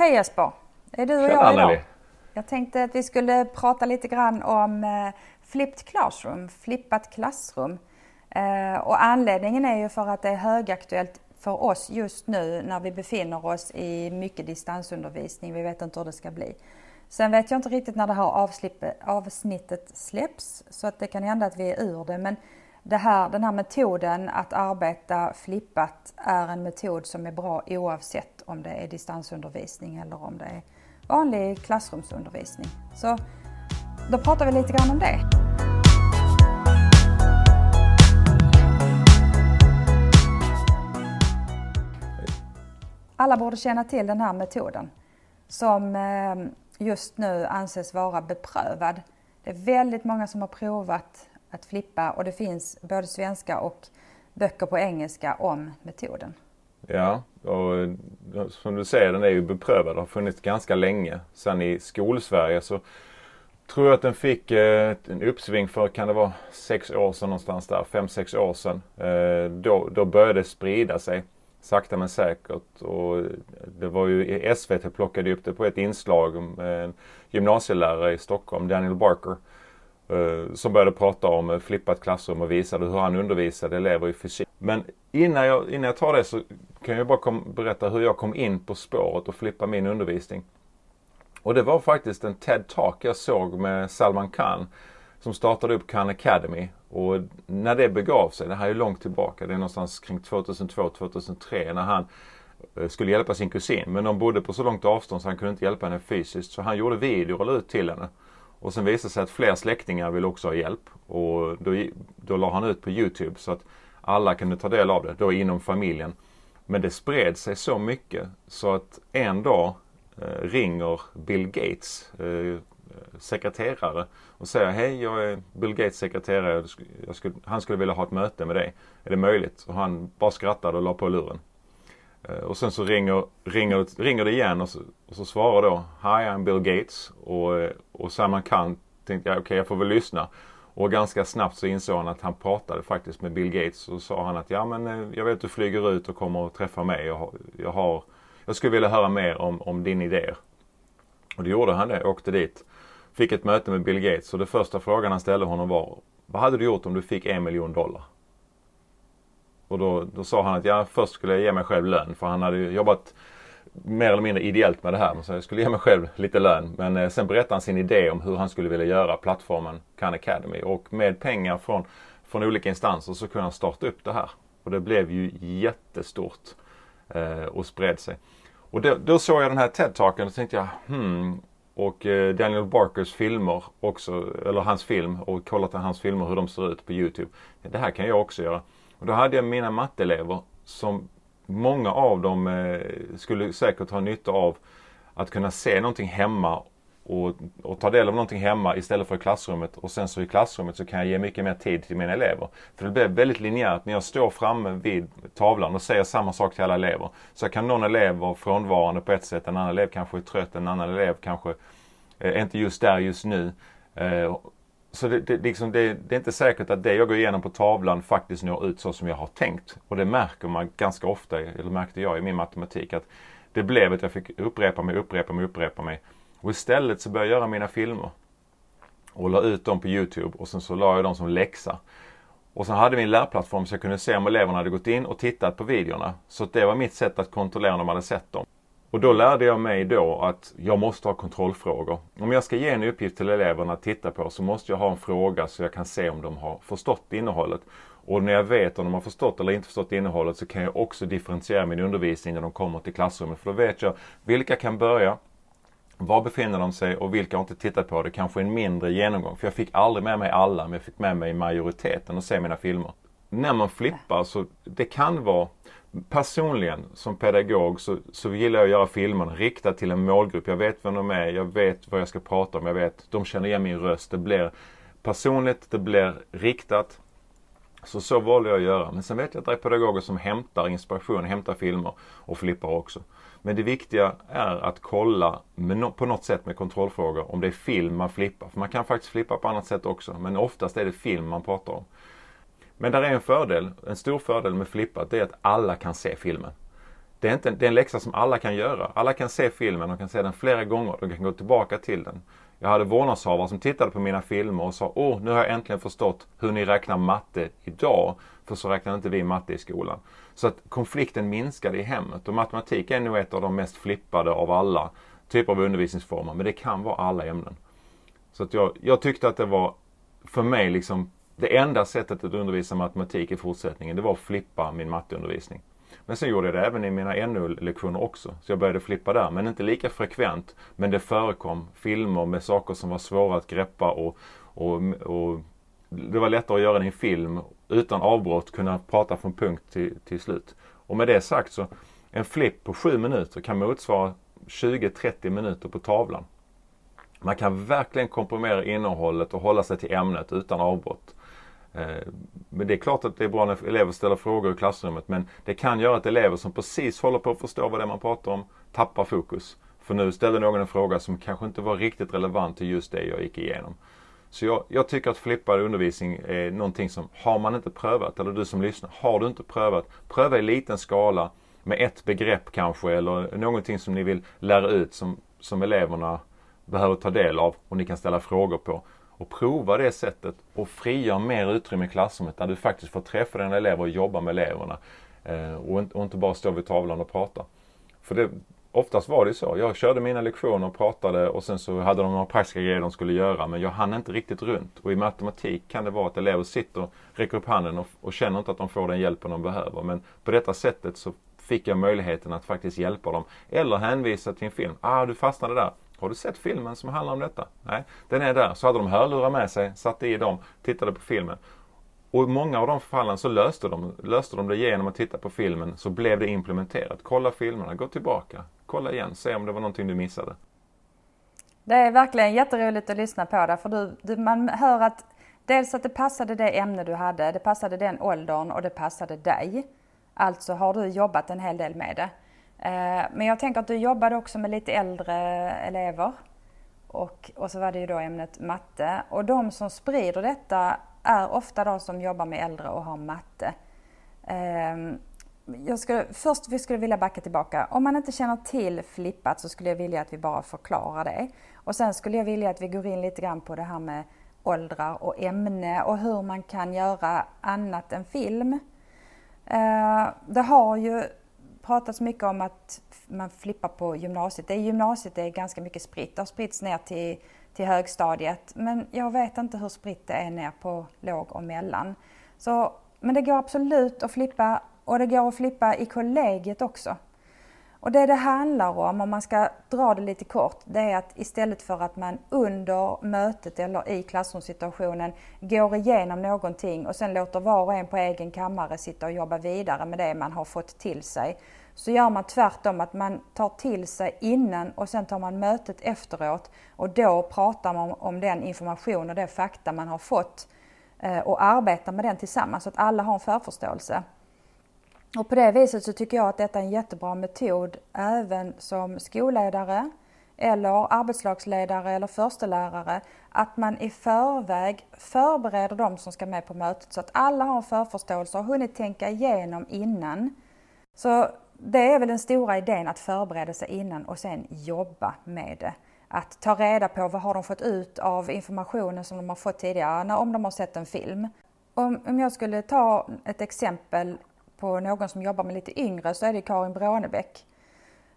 Hej Jesper! Det är du och Tjena, jag Anneli. idag. Jag tänkte att vi skulle prata lite grann om eh, flipped classroom, flippat klassrum. Eh, och anledningen är ju för att det är högaktuellt för oss just nu när vi befinner oss i mycket distansundervisning. Vi vet inte hur det ska bli. Sen vet jag inte riktigt när det här avsnittet släpps så att det kan hända att vi är ur det. Men det här, den här metoden att arbeta flippat är en metod som är bra oavsett om det är distansundervisning eller om det är vanlig klassrumsundervisning. Så då pratar vi lite grann om det. Alla borde känna till den här metoden som eh, just nu anses vara beprövad. Det är väldigt många som har provat att flippa och det finns både svenska och böcker på engelska om metoden. Ja, och som du säger den är ju beprövad och har funnits ganska länge. Sen i skolsverige så tror jag att den fick eh, en uppsving för, kan det vara sex år sedan någonstans där, fem, sex år sedan. Eh, då, då började det sprida sig sakta men säkert. Och det var ju, SVT plockade upp det på ett inslag med en gymnasielärare i Stockholm, Daniel Barker. Eh, som började prata om eh, flippat klassrum och visade hur han undervisade elever i fysik. Men innan jag, innan jag tar det så kan jag bara kom, berätta hur jag kom in på spåret och flippa min undervisning. Och det var faktiskt en TED-talk jag såg med Salman Khan som startade upp Khan Academy. Och när det begav sig, det här är långt tillbaka, det är någonstans kring 2002-2003 när han eh, skulle hjälpa sin kusin. Men de bodde på så långt avstånd så han kunde inte hjälpa henne fysiskt. Så han gjorde videor och la ut till henne. Och sen visade det sig att fler släktingar ville också ha hjälp. Och då, då la han ut på Youtube så att alla kunde ta del av det, då inom familjen. Men det spred sig så mycket så att en dag eh, ringer Bill Gates, eh, sekreterare och säger Hej, jag är Bill Gates sekreterare. Jag skulle, jag skulle, han skulle vilja ha ett möte med dig. Är det möjligt? Och han bara skrattade och la på luren. Eh, och sen så ringer, ringer, ringer det igen och så, och så svarar då Hi, I'm Bill Gates. Och, eh, och Salman Khan tänkte jag okej, okay, jag får väl lyssna. Och ganska snabbt så insåg han att han pratade faktiskt med Bill Gates. Och sa han att ja men eh, jag vet att du flyger ut och kommer att träffa mig. Jag, har, jag, har, jag skulle vilja höra mer om, om din idéer. Och det gjorde han det, åkte dit. Fick ett möte med Bill Gates och den första frågan han ställde honom var Vad hade du gjort om du fick en miljon dollar? Och då, då sa han att ja, först skulle jag ge mig själv lön för han hade ju jobbat mer eller mindre ideellt med det här. Så jag skulle ge mig själv lite lön. Men eh, sen berättade han sin idé om hur han skulle vilja göra plattformen Khan Academy. Och med pengar från, från olika instanser så kunde han starta upp det här. Och det blev ju jättestort eh, och spred sig. Och då, då såg jag den här TED-talken och tänkte jag hmm. Och eh, Daniel Barkers filmer också, eller hans film och kollat hans filmer hur de ser ut på Youtube. Det här kan jag också göra. Och då hade jag mina matteelever som många av dem eh, skulle säkert ha nytta av att kunna se någonting hemma och, och, ta del av någonting hemma istället för i klassrummet. Och sen så i klassrummet så kan jag ge mycket mer tid till mina elever. För det blir väldigt linjärt när jag står framme vid tavlan och säger samma sak till alla elever. Så kan någon elev vara frånvarande på ett sätt, en annan elev kanske är trött, en annan elev kanske är inte just där just nu. Eh, så det, det, liksom det, det, är inte säkert att det jag går igenom på tavlan faktiskt når ut så som jag har tänkt. Och det märker man ganska ofta, eller märkte jag i min matematik, att det blev att jag fick upprepa mig, upprepa mig, upprepa mig. Och istället så började jag göra mina filmer. Och la ut dem på Youtube och sen så la jag dem som läxa. Och sen hade vi en lärplattform så jag kunde se om eleverna hade gått in och tittat på videorna. Så det var mitt sätt att kontrollera om de hade sett dem. Och då lärde jag mig då att jag måste ha kontrollfrågor. Om jag ska ge en uppgift till eleverna att titta på så måste jag ha en fråga så jag kan se om de har förstått innehållet. Och när jag vet om de har förstått eller inte förstått innehållet så kan jag också differentiera min undervisning när de kommer till klassrummet. För då vet jag vilka kan börja, var befinner de sig och vilka har inte tittat på det. Kanske en mindre genomgång. För jag fick aldrig med mig alla men jag fick med mig majoriteten och se mina filmer. När man flippar så det kan vara Personligen som pedagog så, så gillar jag att göra filmerna riktat till en målgrupp. Jag vet vem de är, jag vet vad jag ska prata om, jag vet, de känner igen min röst. Det blir personligt, det blir riktat. Så så valde jag att göra. Men sen vet jag att det är pedagoger som hämtar inspiration, hämtar filmer och flippar också. Men det viktiga är att kolla no på något sätt med kontrollfrågor om det är film man flippar. För man kan faktiskt flippa på annat sätt också. Men oftast är det film man pratar om. Men där är en fördel, en stor fördel med flippat, det är att alla kan se filmen. det är, inte, det är en läxa som alla kan göra. Alla kan se filmen, de kan se den flera gånger, de kan gå tillbaka till den. Jag hade vårdnadshavare som tittade på mina filmer och sa Åh, nu har jag äntligen förstått hur ni räknar matte idag. För så räknar inte vi matte i skolan. Så att konflikten minskade i hemmet och matematik är nog ett av de mest flippade av alla typer av undervisningsformer. Men det kan vara alla ämnen. Så att jag, jag tyckte att det var för mig liksom det enda sättet att undervisa matematik i fortsättningen det var att flippa min matteundervisning. Men sen gjorde jag det även i mina NO-lektioner också. Så jag började flippa där, men inte lika frekvent. Men det förekom filmer med saker som var svåra att greppa och, och, och det var lättare att göra det i en film utan avbrott, kunna prata från punkt till, till slut. Och med det sagt så, en flipp på sju minuter kan motsvara 20-30 minuter på tavlan. Man kan verkligen komprimera innehållet och hålla sig till ämnet utan avbrott. Eh, men det är klart att det är bra när elever ställer frågor i klassrummet men det kan göra att elever som precis håller på att förstå vad det är man pratar om tappar fokus. För nu ställer någon en fråga som kanske inte var riktigt relevant till just det jag gick igenom. Så jag, jag, tycker att flippad undervisning är någonting som, har man inte prövat, eller du som lyssnar, har du inte prövat, pröva i liten skala med ett begrepp kanske eller någonting som ni vill lära ut som, som eleverna behöver ta del av och ni kan ställa frågor på och prova det sättet och frigör mer utrymme i klassrummet där du faktiskt får träffa dina elever och jobba med eleverna. Eh, och, inte, och, inte, bara stå vid tavlan och prata. För det, oftast var det så. Jag körde mina lektioner och pratade och sen så hade de några praktiska grejer de skulle göra men jag hann inte riktigt runt. Och i matematik kan det vara att elever sitter, räcker upp handen och, och känner inte att de får den hjälpen de behöver. Men på detta sättet så fick jag möjligheten att faktiskt hjälpa dem. Eller hänvisa till en film. Ah, du fastnade där. Har du sett filmen som handlar om detta? Nej, den är där. Så hade de hörlurar med sig, satte i dem, tittade på filmen. Och i många av de fallen så löste de, löste de det genom att titta på filmen så blev det implementerat. Kolla filmerna, gå tillbaka, kolla igen, se om det var någonting du missade. Det är verkligen jätteroligt att lyssna på det för du, du, man hör att dels att det passade det ämne du hade, det passade den åldern och det passade dig. Alltså har du jobbat en hel del med det. Eh, men jag tänker att du jobbade också med lite äldre elever. Och, och så var det ju då ämnet matte. Och de som sprider detta är ofta de som jobbar med äldre och har matte. Ehm, jag skulle, först vi skulle vilja backa tillbaka. Om man inte känner till flippat så skulle jag vilja att vi bara förklarar det. Och sen skulle jag vilja att vi går in lite grann på det här med åldrar och ämne och hur man kan göra annat än film. Eh, det har ju pratats mycket om att man flippar på gymnasiet. Det är gymnasiet det är ganska mycket spritt. Det har spritts ner till, till högstadiet. Men jag vet inte hur spritt det är ner på låg och mellan. Så, men det går absolut att flippa och det går att flippa i kollegiet också. Och det det handlar om, om man ska dra det lite kort, det är att istället för att man under mötet eller i klassrumssituationen går igenom någonting och sen låter var och en på egen kammare sitta och jobba vidare med det man har fått till sig, så gör man tvärtom att man tar till sig innan och sen tar man mötet efteråt och då pratar man om den information och det fakta man har fått eh, och arbetar med den tillsammans så att alla har en förförståelse. Och på det viset så tycker jag att detta är en jättebra metod även som skolledare eller arbetslagsledare eller förstelärare att man i förväg förbereder de som ska med på mötet så att alla har en förförståelse och hunnit tänka igenom innan. Så det är väl den stora idén att förbereda sig innan och sen jobba med det. Att ta reda på vad har de fått ut av informationen som de har fått tidigare om de har sett en film. Om, om jag skulle ta ett exempel på någon som jobbar med lite yngre så är det Karin Brånebäck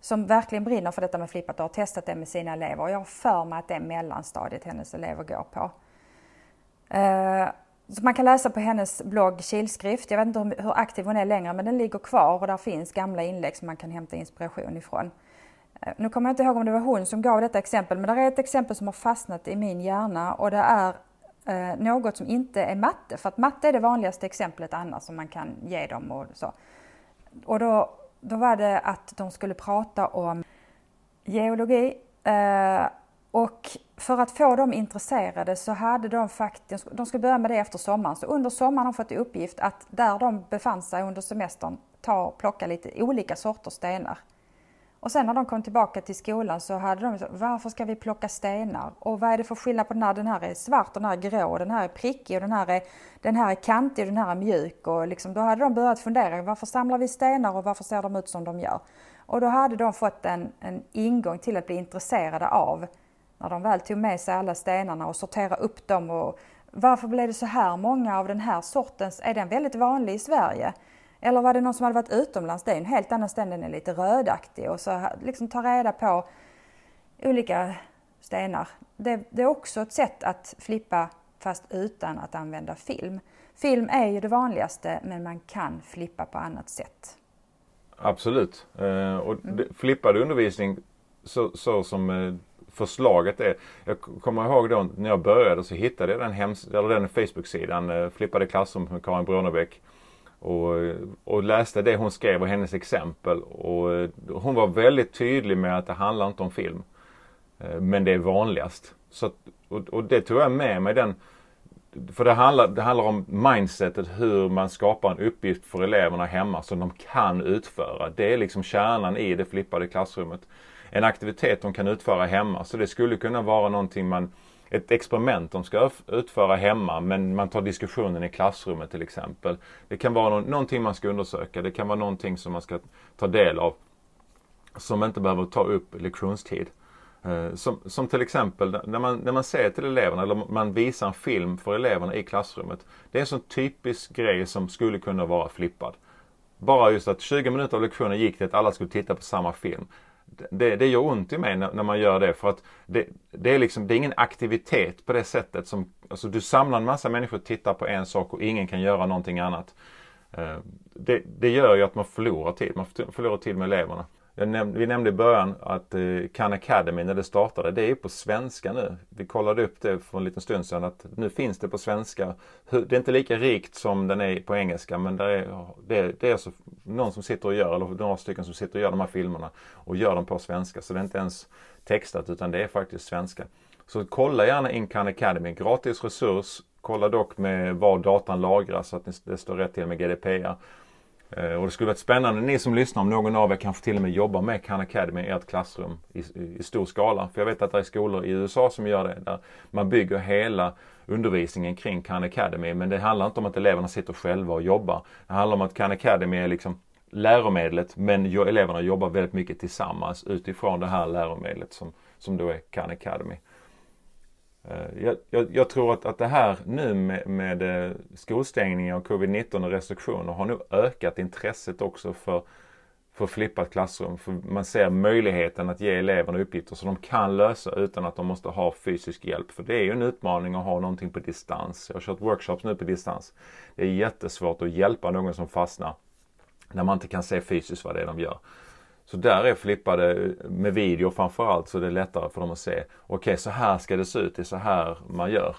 som verkligen brinner för detta med flippat och har testat det med sina elever. Jag har för mig att det är mellanstadiet hennes elever går på. Eh, så man kan läsa på hennes blogg Kilskrift. Jag vet inte hur, hur aktiv hon är längre men den ligger kvar och där finns gamla inlägg som man kan hämta inspiration ifrån. Eh, nu kommer jag inte ihåg om det var hon som gav detta exempel men det är ett exempel som har fastnat i min hjärna och det är eh, något som inte är matte. För att matte är det vanligaste exemplet annars som man kan ge dem och så. Och då, då var det att de skulle prata om geologi eh, och för att få dem intresserade så hade de faktiskt, de skulle börja med det efter sommaren, så under sommaren har de fått i uppgift att där de befann sig under semestern ta och plocka lite olika sorters stenar. Och sen när de kom tillbaka till skolan så hade de sagt, varför ska vi plocka stenar? Och vad är det för skillnad på den här? Den här är svart och den här är grå och den här är prickig och den här är, den här är kantig och den här är mjuk. Och liksom, då hade de börjat fundera, varför samlar vi stenar och varför ser de ut som de gör? Och då hade de fått en, en ingång till att bli intresserade av, när de väl tog med sig alla stenarna och sortera upp dem och varför blev det så här många av den här sortens? Är den väldigt vanlig i Sverige? Eller var det någon som hade varit utomlands? Det är en helt annan sten, den är lite rödaktig och så liksom ta reda på olika stenar. Det, det, är också ett sätt att flippa fast utan att använda film. Film är ju det vanligaste men man kan flippa på annat sätt. Absolut. Eh, och mm. flippad undervisning så, så som eh, förslaget är. Jag kommer ihåg då när jag började så hittade jag den, hems eller den Facebook-sidan, eh, Flippade klassrum med Karin Brånebäck. Och, eh, och, läste det hon skrev och hennes exempel. Och eh, hon var väldigt tydlig med att det handlar inte om film. Men det är vanligast. Så att, och, och, det tog jag med mig den. För det handlar, det handlar om mindsetet hur man skapar en uppgift för eleverna hemma som de kan utföra. Det är liksom kärnan i det flippade klassrummet. En aktivitet de kan utföra hemma. Så det skulle kunna vara någonting man ett experiment de ska utföra hemma men man tar diskussionen i klassrummet till exempel. Det kan vara någonting man ska undersöka. Det kan vara någonting som man ska ta del av. Som inte behöver ta upp lektionstid. Eh, som, som till exempel när man, när man säger till eleverna eller man visar en film för eleverna i klassrummet. Det är en sån typisk grej som skulle kunna vara flippad. Bara just att 20 minuter av lektionen gick till att alla skulle titta på samma film det, det gör ont i mig när, när, man gör det för att det, det, är liksom, det är ingen aktivitet på det sättet som, alltså du samlar en massa människor och tittar på en sak och ingen kan göra någonting annat. Eh, det, det gör ju att man förlorar tid, man förlorar tid med eleverna. Näm vi nämnde i början att eh, Khan Academy när det startade, det är på svenska nu. Vi kollade upp det för en liten stund sedan att nu finns det på svenska. Det är inte lika rikt som den är på engelska men det är, det är, det är alltså någon som sitter och gör, eller några stycken som sitter och gör de här filmerna och gör dem på svenska. Så det är inte ens textat utan det är faktiskt svenska. Så kolla gärna in Khan Academy, gratis resurs. Kolla dock med var datan lagras så att det står rätt till med GDPR. Eh, och det skulle varit spännande, ni som lyssnar, om någon av er kanske till och med jobbar med Khan Academy i ert klassrum i, i, stor skala. För jag vet att det är skolor i USA som gör det, där man bygger hela undervisningen kring Khan Academy. Men det handlar inte om att eleverna sitter själva och jobbar. Det handlar om att Khan Academy är liksom läromedlet men eleverna jobbar väldigt mycket tillsammans utifrån det här läromedlet som, som då är Khan Academy. Eh, jag, jag, jag, tror att, att det här nu med, med eh, skolstängningar och covid-19 och restriktioner har nog ökat intresset också för, för flippat klassrum. För man ser möjligheten att ge eleverna uppgifter som de kan lösa utan att de måste ha fysisk hjälp. För det är ju en utmaning att ha någonting på distans. Jag har kört workshops nu på distans. Det är jättesvårt att hjälpa någon som fastnar när man inte kan se fysiskt vad det är de gör. Så där är flippade med video framförallt så det är lättare för dem att se. Okej, okay, så här ska det se ut. Det är så här man gör.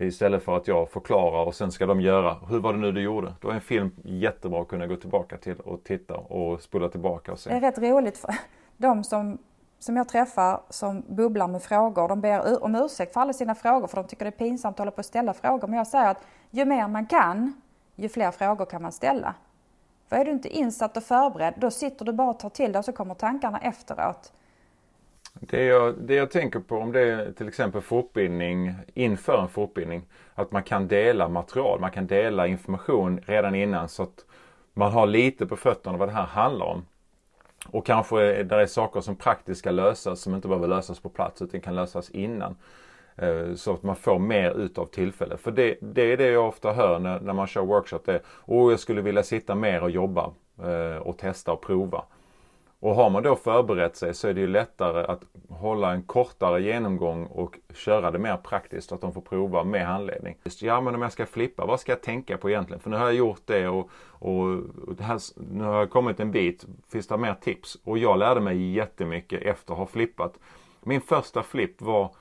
Istället för att jag förklarar och sen ska de göra. Hur var det nu du gjorde? Då är en film jättebra att kunna gå tillbaka till och titta och spola tillbaka och se. Det är rätt roligt för de som, som jag träffar som bubblar med frågor. De ber om ursäkt för alla sina frågor för de tycker det är pinsamt att hålla på och ställa frågor. Men jag säger att ju mer man kan, ju fler frågor kan man ställa. För är du inte insatt och förberedd, då sitter du bara och tar till dig och så kommer tankarna efteråt. Det jag, det jag tänker på om det är till exempel fortbildning inför en fortbildning. Att man kan dela material, man kan dela information redan innan så att man har lite på fötterna vad det här handlar om. Och kanske där är saker som praktiskt ska lösas som inte behöver lösas på plats utan kan lösas innan. Eh, så att man får mer utav tillfället. För det, det är det jag ofta hör när, när man kör workshop. Det är, oh, jag skulle vilja sitta mer och jobba eh, och testa och prova. Och har man då förberett sig så är det ju lättare att hålla en kortare genomgång och köra det mer praktiskt så att de får prova med handledning. Ja men om jag ska flippa, vad ska jag tänka på egentligen? För nu har jag gjort det och, och det här, nu har jag kommit en bit. Finns det mer tips? Och jag lärde mig jättemycket efter att ha flippat. Min första flipp var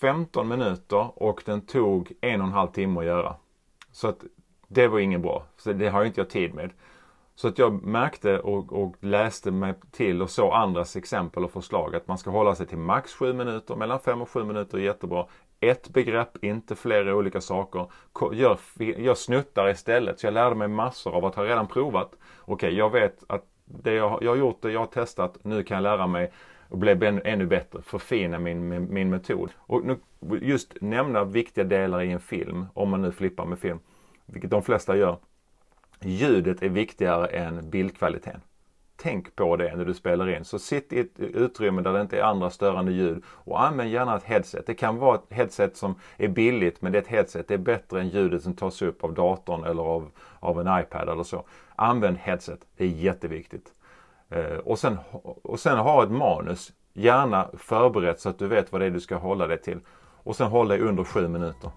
15 minuter och den tog en och en halv timme att göra. Så att det var ingen bra. Så det har inte jag tid med. Så att jag märkte och, och, läste mig till och såg andras exempel och förslag att man ska hålla sig till max 7 minuter. Mellan 5 och 7 minuter är jättebra. Ett begrepp, inte flera olika saker. Gör, gör snuttar istället. Så jag lärde mig massor av att ha redan provat. Okej, okay, jag vet att det jag, jag har gjort det, jag har testat, nu kan jag lära mig och bli ännu bättre, förfina min, min, min metod. Och nu, just nämna viktiga delar i en film, om man nu flippar med film, vilket de flesta gör. Ljudet är viktigare än bildkvaliteten. Tänk på det när du spelar in. Så sitt i ett utrymme där det inte är andra störande ljud och använd gärna ett headset. Det kan vara ett headset som är billigt men det är ett headset. Det är bättre än ljudet som tas upp av datorn eller av, av en iPad eller så. Använd headset. Det är jätteviktigt. Eh, och, sen, och sen ha ett manus. Gärna förberett så att du vet vad det är du ska hålla dig till. Och sen håll dig under sju minuter.